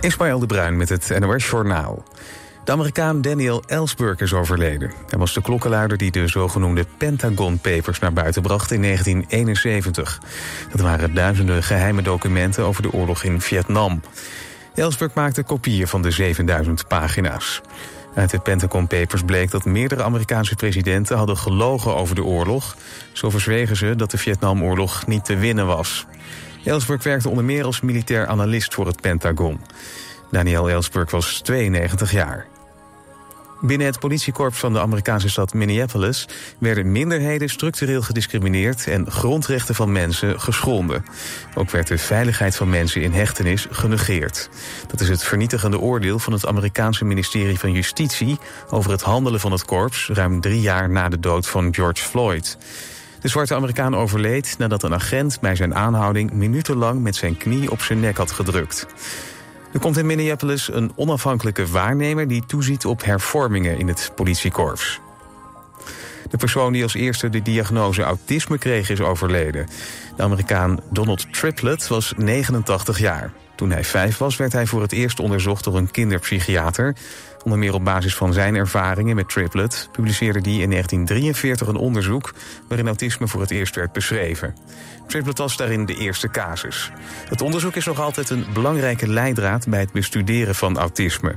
Ismaël de Bruin met het NOS Journaal. De Amerikaan Daniel Ellsberg is overleden. Hij was de klokkenluider die de zogenoemde Pentagon Papers naar buiten bracht in 1971. Dat waren duizenden geheime documenten over de oorlog in Vietnam. Ellsberg maakte kopieën van de 7000 pagina's. Uit de Pentagon Papers bleek dat meerdere Amerikaanse presidenten hadden gelogen over de oorlog. Zo verzwegen ze dat de Vietnamoorlog niet te winnen was. Ellsberg werkte onder meer als militair analist voor het Pentagon. Daniel Ellsberg was 92 jaar. Binnen het politiekorps van de Amerikaanse stad Minneapolis werden minderheden structureel gediscrimineerd en grondrechten van mensen geschonden. Ook werd de veiligheid van mensen in hechtenis genegeerd. Dat is het vernietigende oordeel van het Amerikaanse ministerie van Justitie over het handelen van het korps ruim drie jaar na de dood van George Floyd. De zwarte Amerikaan overleed nadat een agent bij zijn aanhouding minutenlang met zijn knie op zijn nek had gedrukt. Er komt in Minneapolis een onafhankelijke waarnemer die toeziet op hervormingen in het politiekorps. De persoon die als eerste de diagnose autisme kreeg is overleden. De Amerikaan Donald Triplett was 89 jaar. Toen hij vijf was werd hij voor het eerst onderzocht door een kinderpsychiater. Onder meer op basis van zijn ervaringen met Triplet publiceerde hij in 1943 een onderzoek waarin autisme voor het eerst werd beschreven. Triplet was daarin de eerste casus. Het onderzoek is nog altijd een belangrijke leidraad bij het bestuderen van autisme.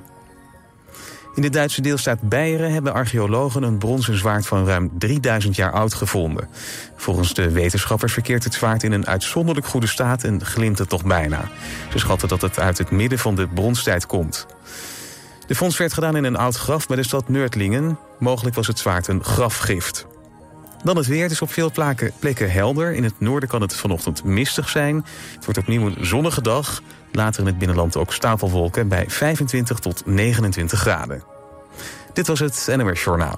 In de Duitse deelstaat Beieren hebben archeologen een bronzen zwaard van ruim 3000 jaar oud gevonden. Volgens de wetenschappers verkeert het zwaard in een uitzonderlijk goede staat en glimt het toch bijna. Ze schatten dat het uit het midden van de bronstijd komt. De fonds werd gedaan in een oud graf bij de stad Neurtlingen. Mogelijk was het zwaard een grafgift. Dan het weer. Het is op veel plekken helder. In het noorden kan het vanochtend mistig zijn. Het wordt opnieuw een zonnige dag. Later in het binnenland ook stapelwolken bij 25 tot 29 graden. Dit was het NOS Journaal.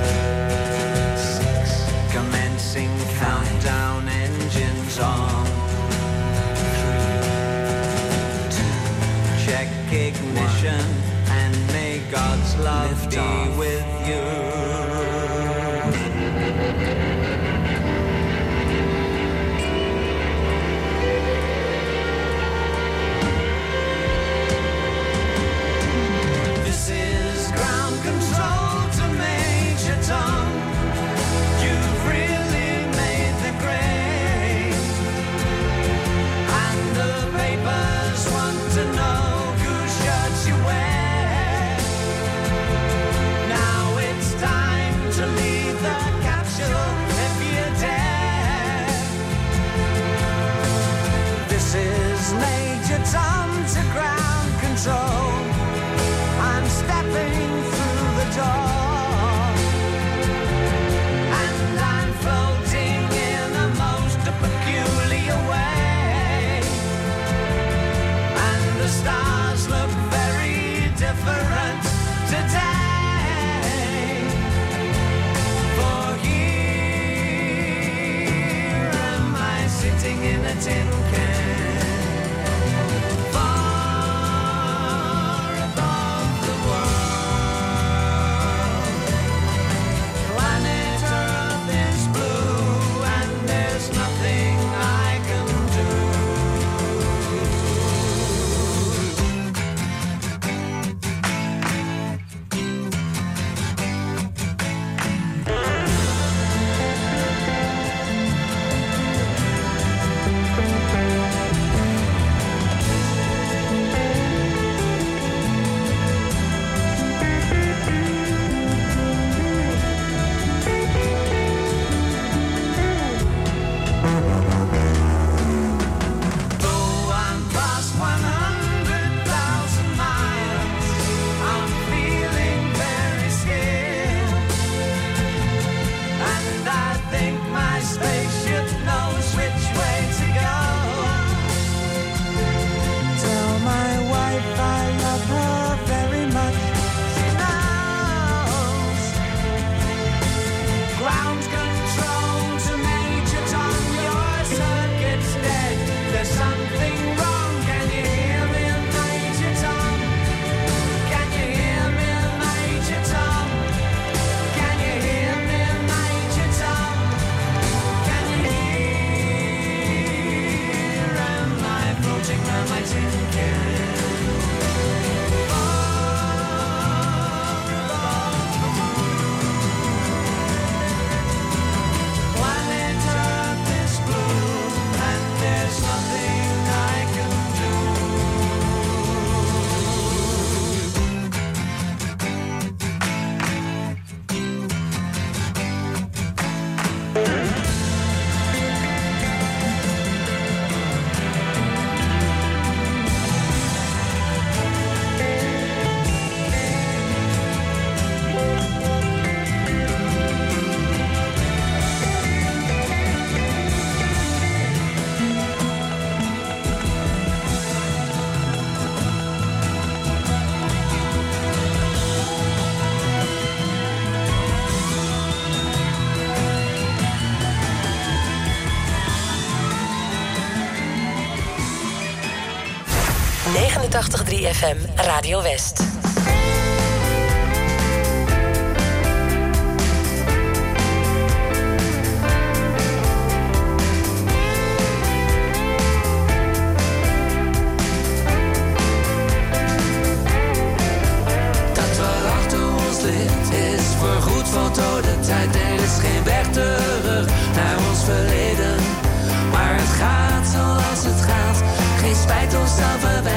love be with you. ZFM Radio West. van De tijd. Er is geen weg terug naar ons verleden. Maar het gaat zoals het gaat. Geen spijt of.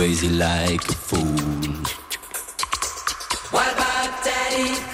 Crazy like a fool. What about Daddy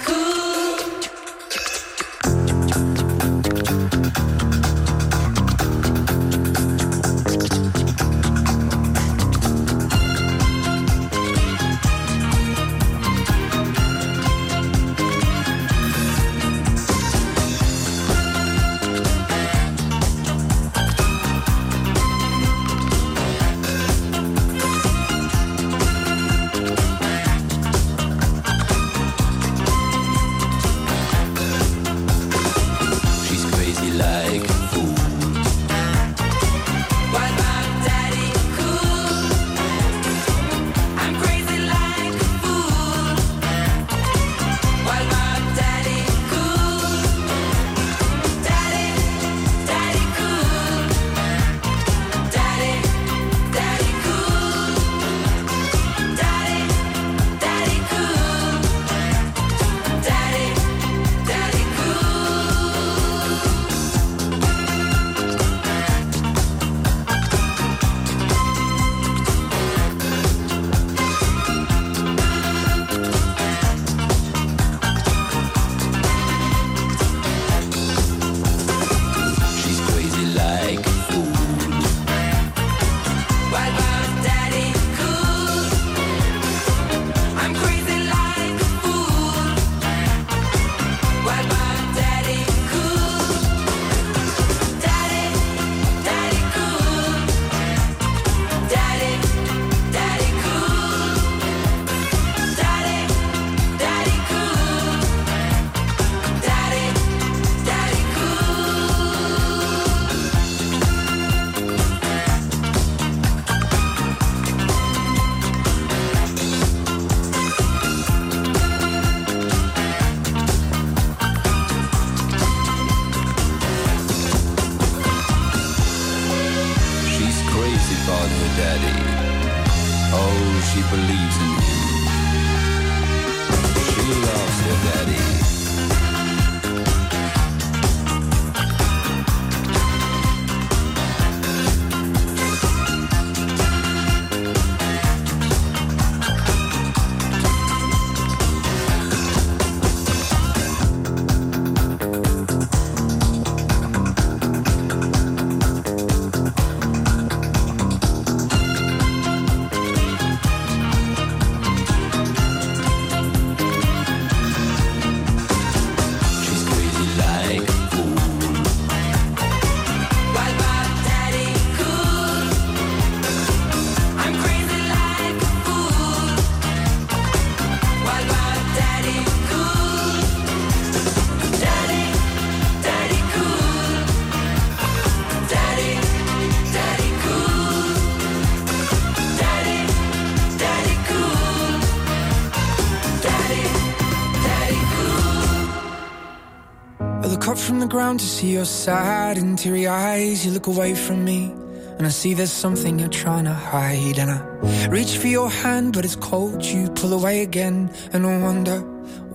ground to see your sad and teary eyes. You look away from me, and I see there's something you're trying to hide. And I reach for your hand, but it's cold. You pull away again, and I wonder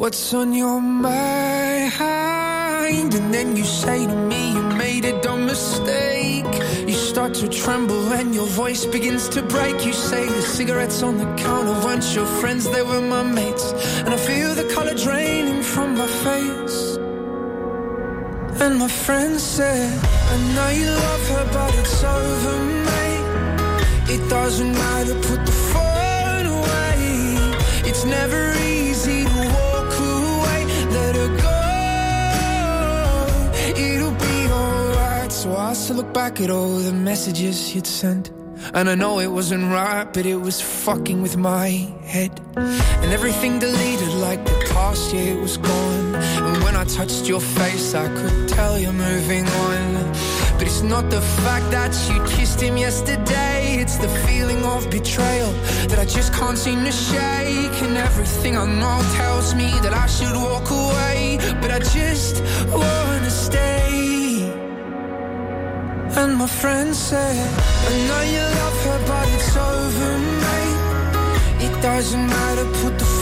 what's on your mind. And then you say to me, You made a dumb mistake. You start to tremble, and your voice begins to break. You say the cigarettes on the counter weren't your friends, they were my mates. And I feel the color draining from my face. And my friend said, I know you love her, but it's over, mate. It doesn't matter, put the phone away. It's never easy to walk away. Let her go. It'll be alright. So I still look back at all the messages you'd sent. And I know it wasn't right, but it was fucking with my head. And everything deleted like the past year was gone. And when I touched your face, I could tell you're moving on. But it's not the fact that you kissed him yesterday, it's the feeling of betrayal that I just can't seem to shake. And everything I know tells me that I should walk away, but I just wanna stay. And my friend said, I know you love her, but it's over, mate. It doesn't matter, put the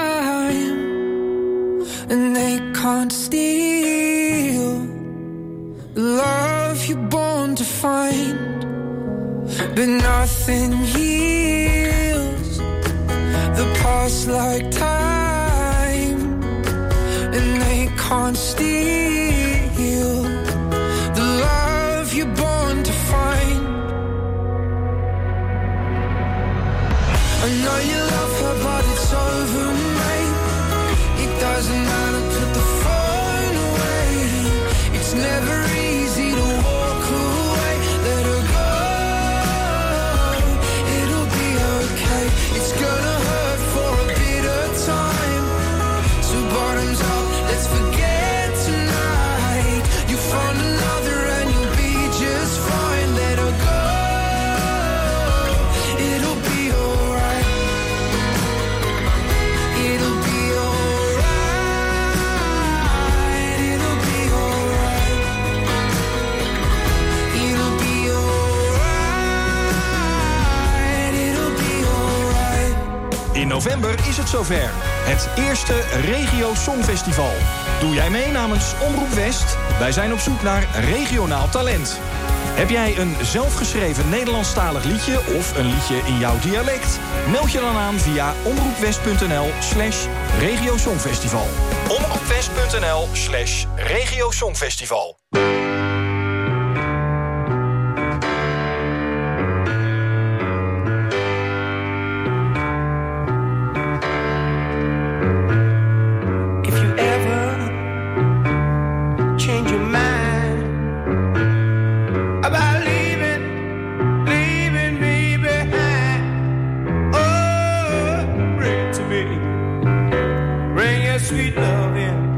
and they can't steal the love you're born to find. But nothing heals the past like time, and they can't steal. november is het zover. Het eerste Regio Songfestival. Doe jij mee namens Omroep West? Wij zijn op zoek naar regionaal talent. Heb jij een zelfgeschreven Nederlandstalig liedje of een liedje in jouw dialect? Meld je dan aan via omroepwest.nl slash regiosongfestival. omroepwest.nl slash regiosongfestival. Bring your sweet love in.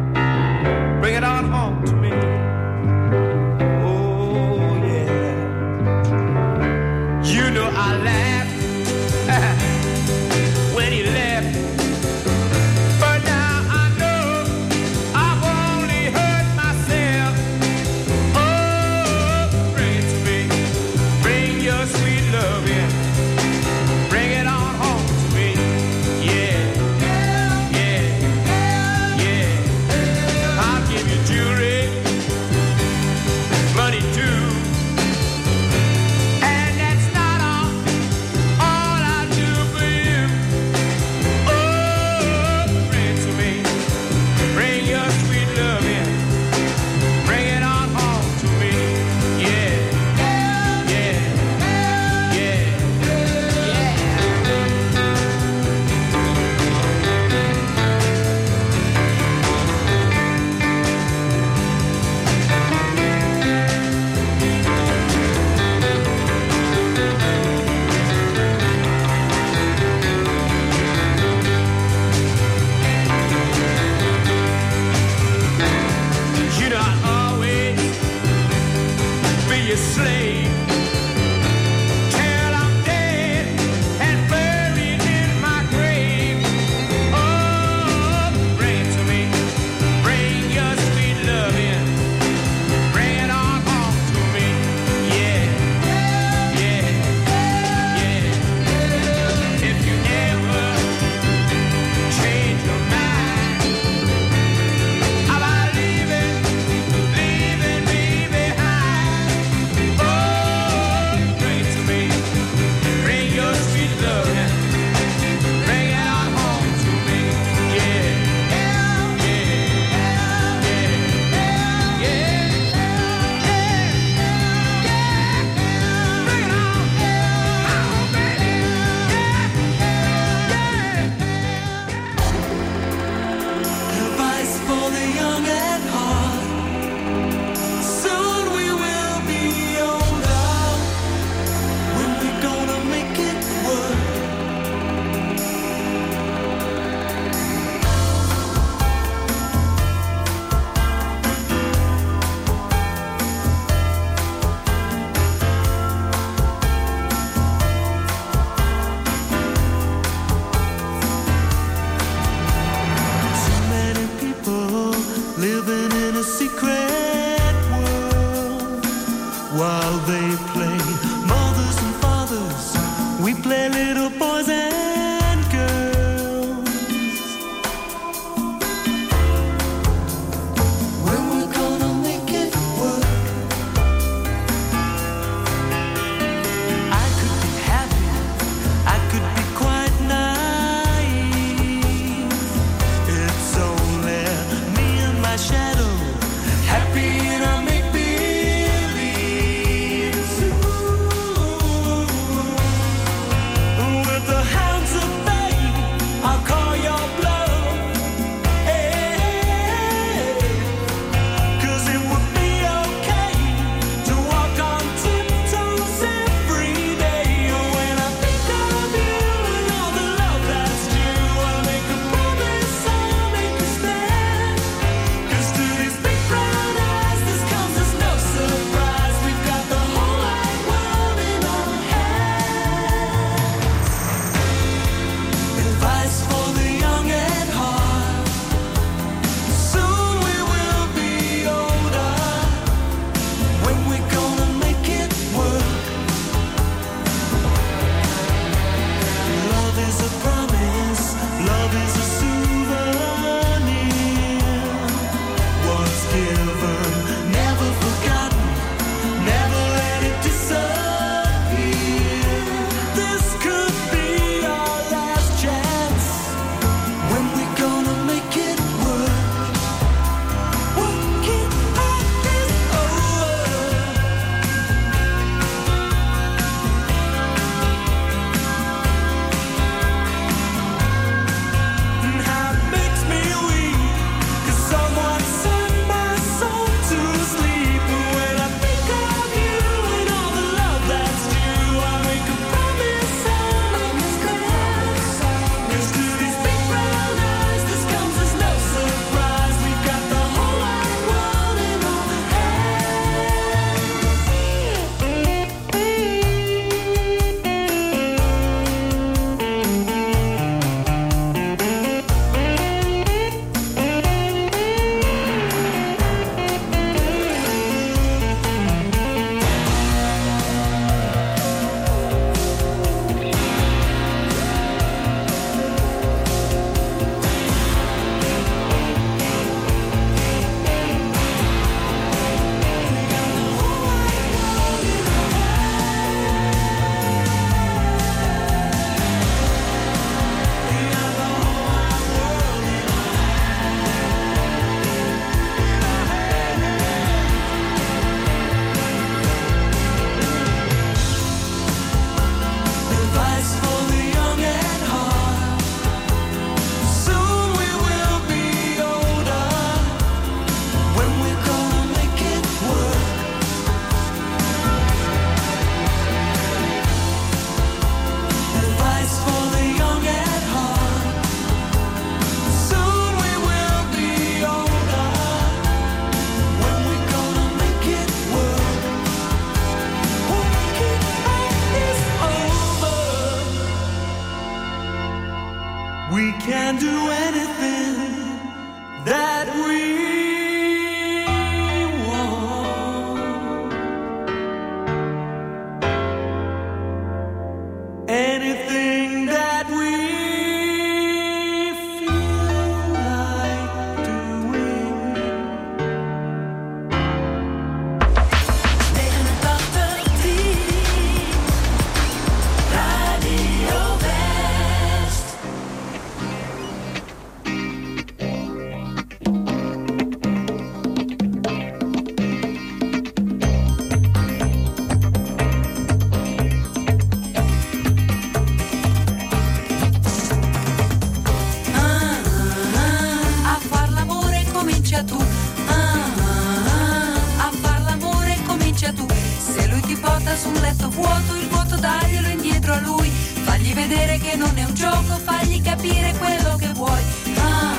capire quello che vuoi. A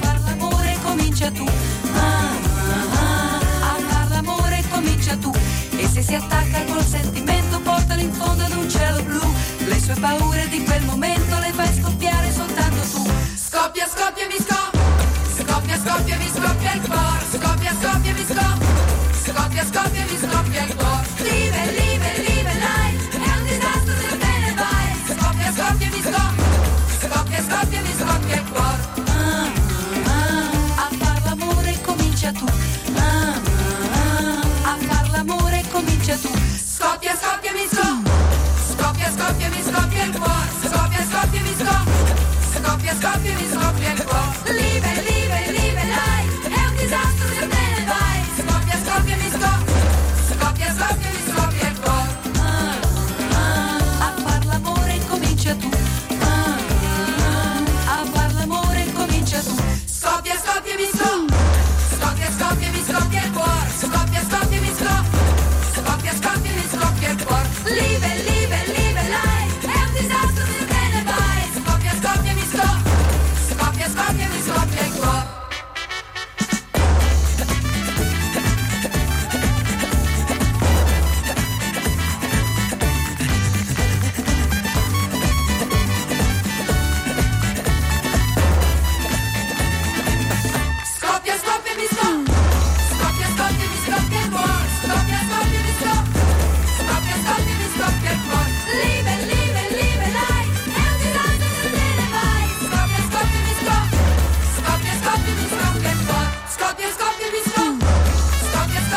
far l'amore comincia tu. a far l'amore comincia tu. E se si attacca col sentimento portalo in fondo ad un cielo blu. Le sue paure di quel momento le fai scoppiare soltanto tu. Scoppia, scoppia, mi scoppia. Scoppia, scoppia, mi scoppia il cuore. Scoppia, scoppia, mi scoppia. Scoppia, scoppia, mi scoppia il cuore. Skopje, vi Skopje går. Skopje, Skopje, vi Skopje. Skopje, Skopje, vi Skopje går.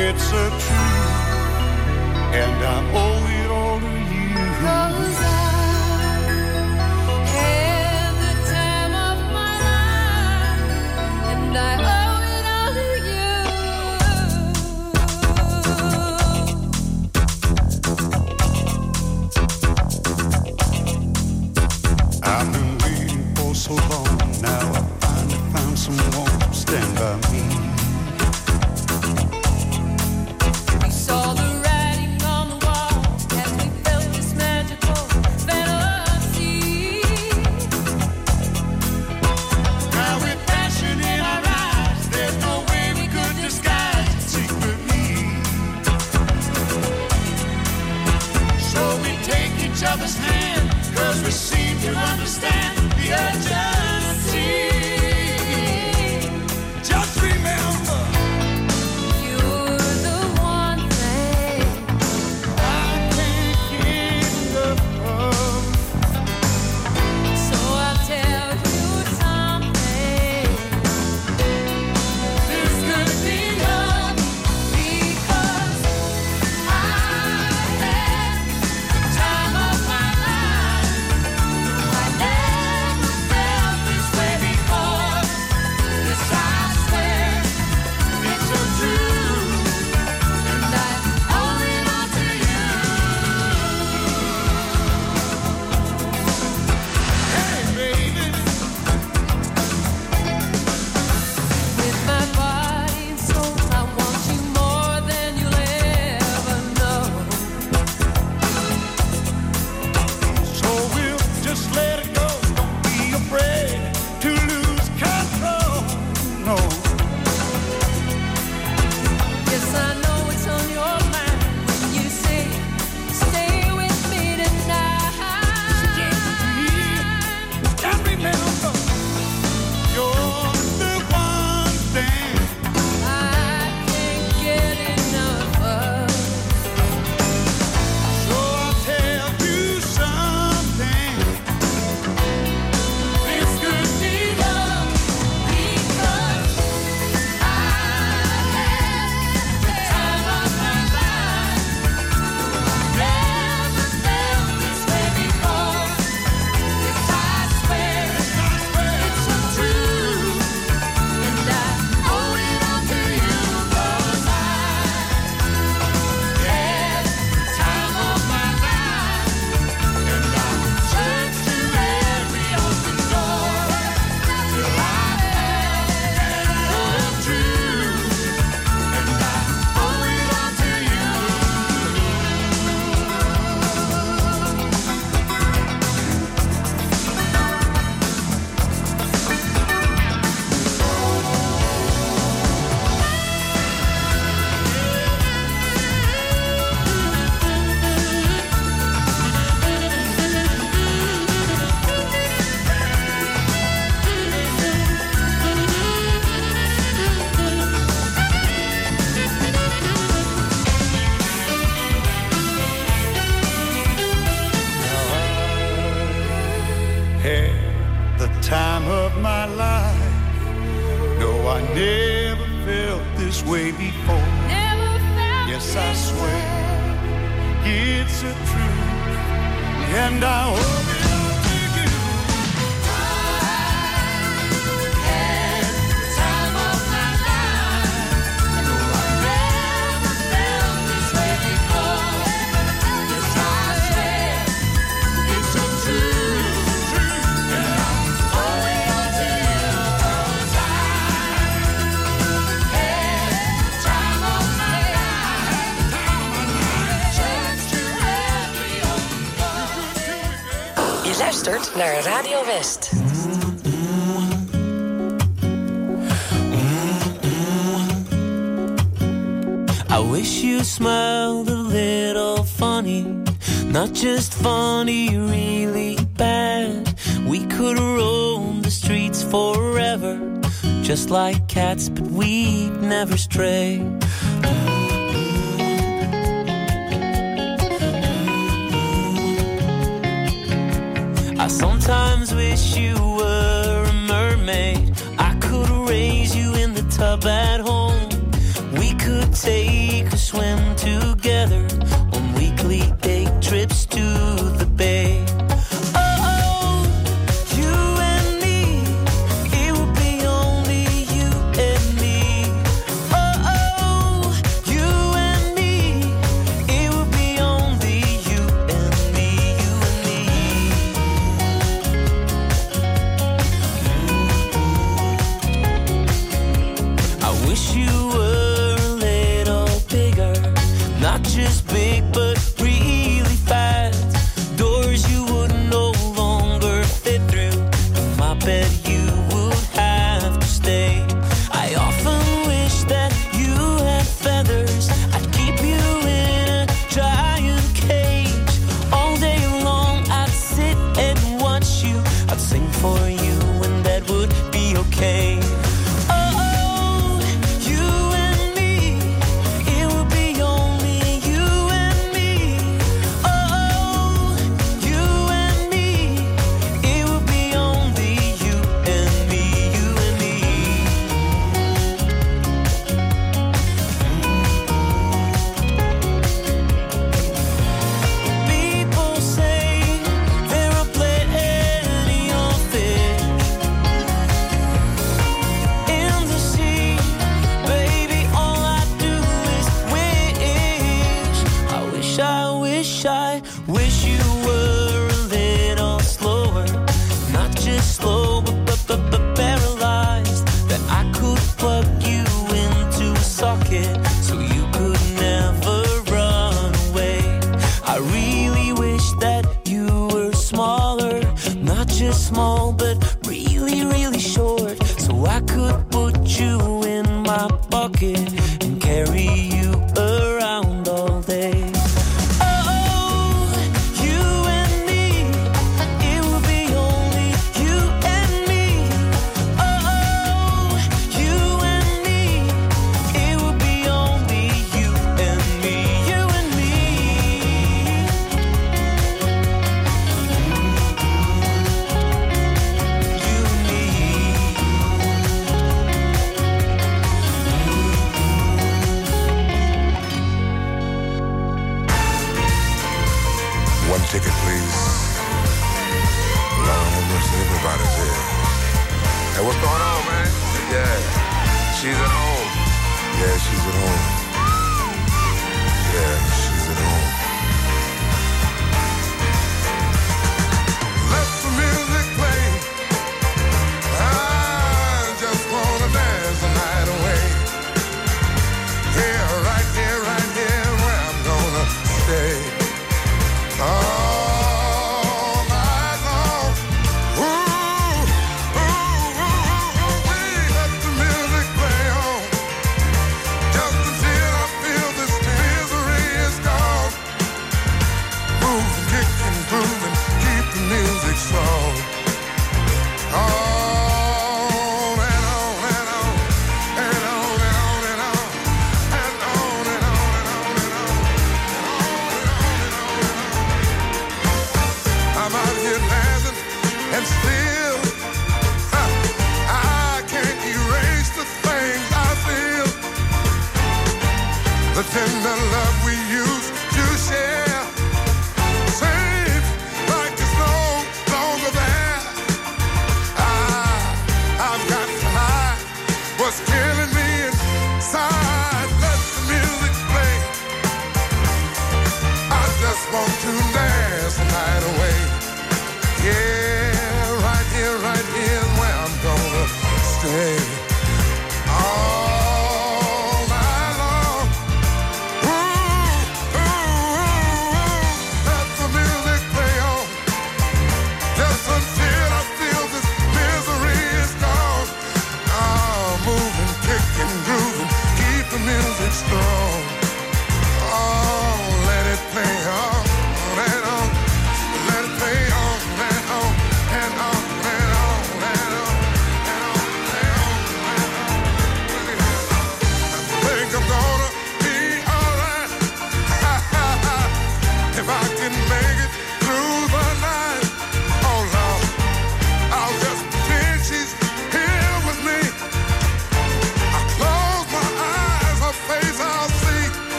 It's a truth, and I owe but we'd never stray.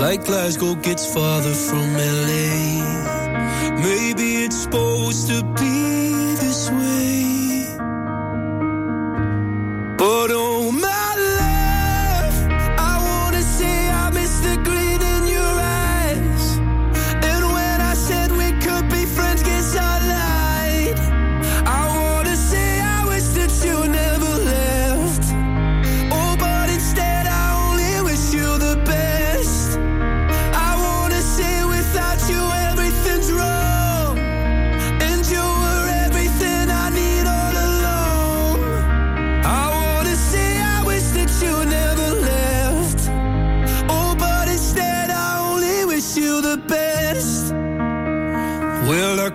Like Glasgow gets farther from LA. Maybe it's supposed to be this way. But oh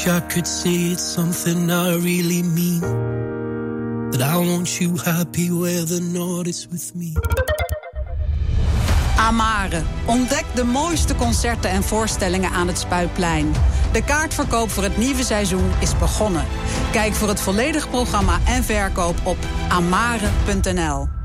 Wish I could something I really mean. That I want you happy where north is with me. Amare. Ontdek de mooiste concerten en voorstellingen aan het Spuitplein. De kaartverkoop voor het nieuwe seizoen is begonnen. Kijk voor het volledige programma en verkoop op amare.nl.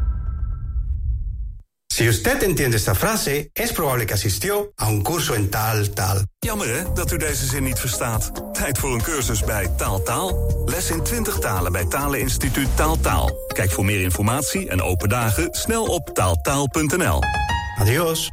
Si usted entiende esta frase, es probable que asistió a un curso en tal, tal. Jammer hè, dat u deze zin niet verstaat. Tijd voor een cursus bij Taaltaal. Taal. Les in 20 talen bij Taleninstituut Taaltaal. Taal. Kijk voor meer informatie en open dagen snel op taaltaal.nl. Adios.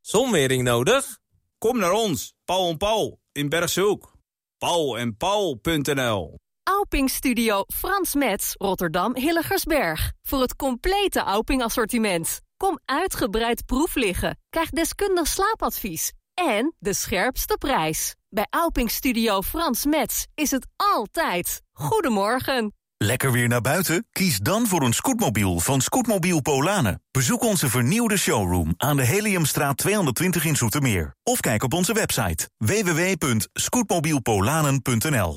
Zonwering nodig? Kom naar ons, Paul en Paul, in Bergshoek. Paul en Paul.nl Auping Studio Frans Metz, Rotterdam Hilligersberg. Voor het complete Auping assortiment. Kom uitgebreid proef liggen. Krijg deskundig slaapadvies. En de scherpste prijs. Bij Auping Studio Frans Metz is het altijd. Goedemorgen. Lekker weer naar buiten? Kies dan voor een scootmobiel van Scootmobiel Polanen. Bezoek onze vernieuwde showroom aan de Heliumstraat 220 in Zoetermeer. Of kijk op onze website www.scootmobielpolanen.nl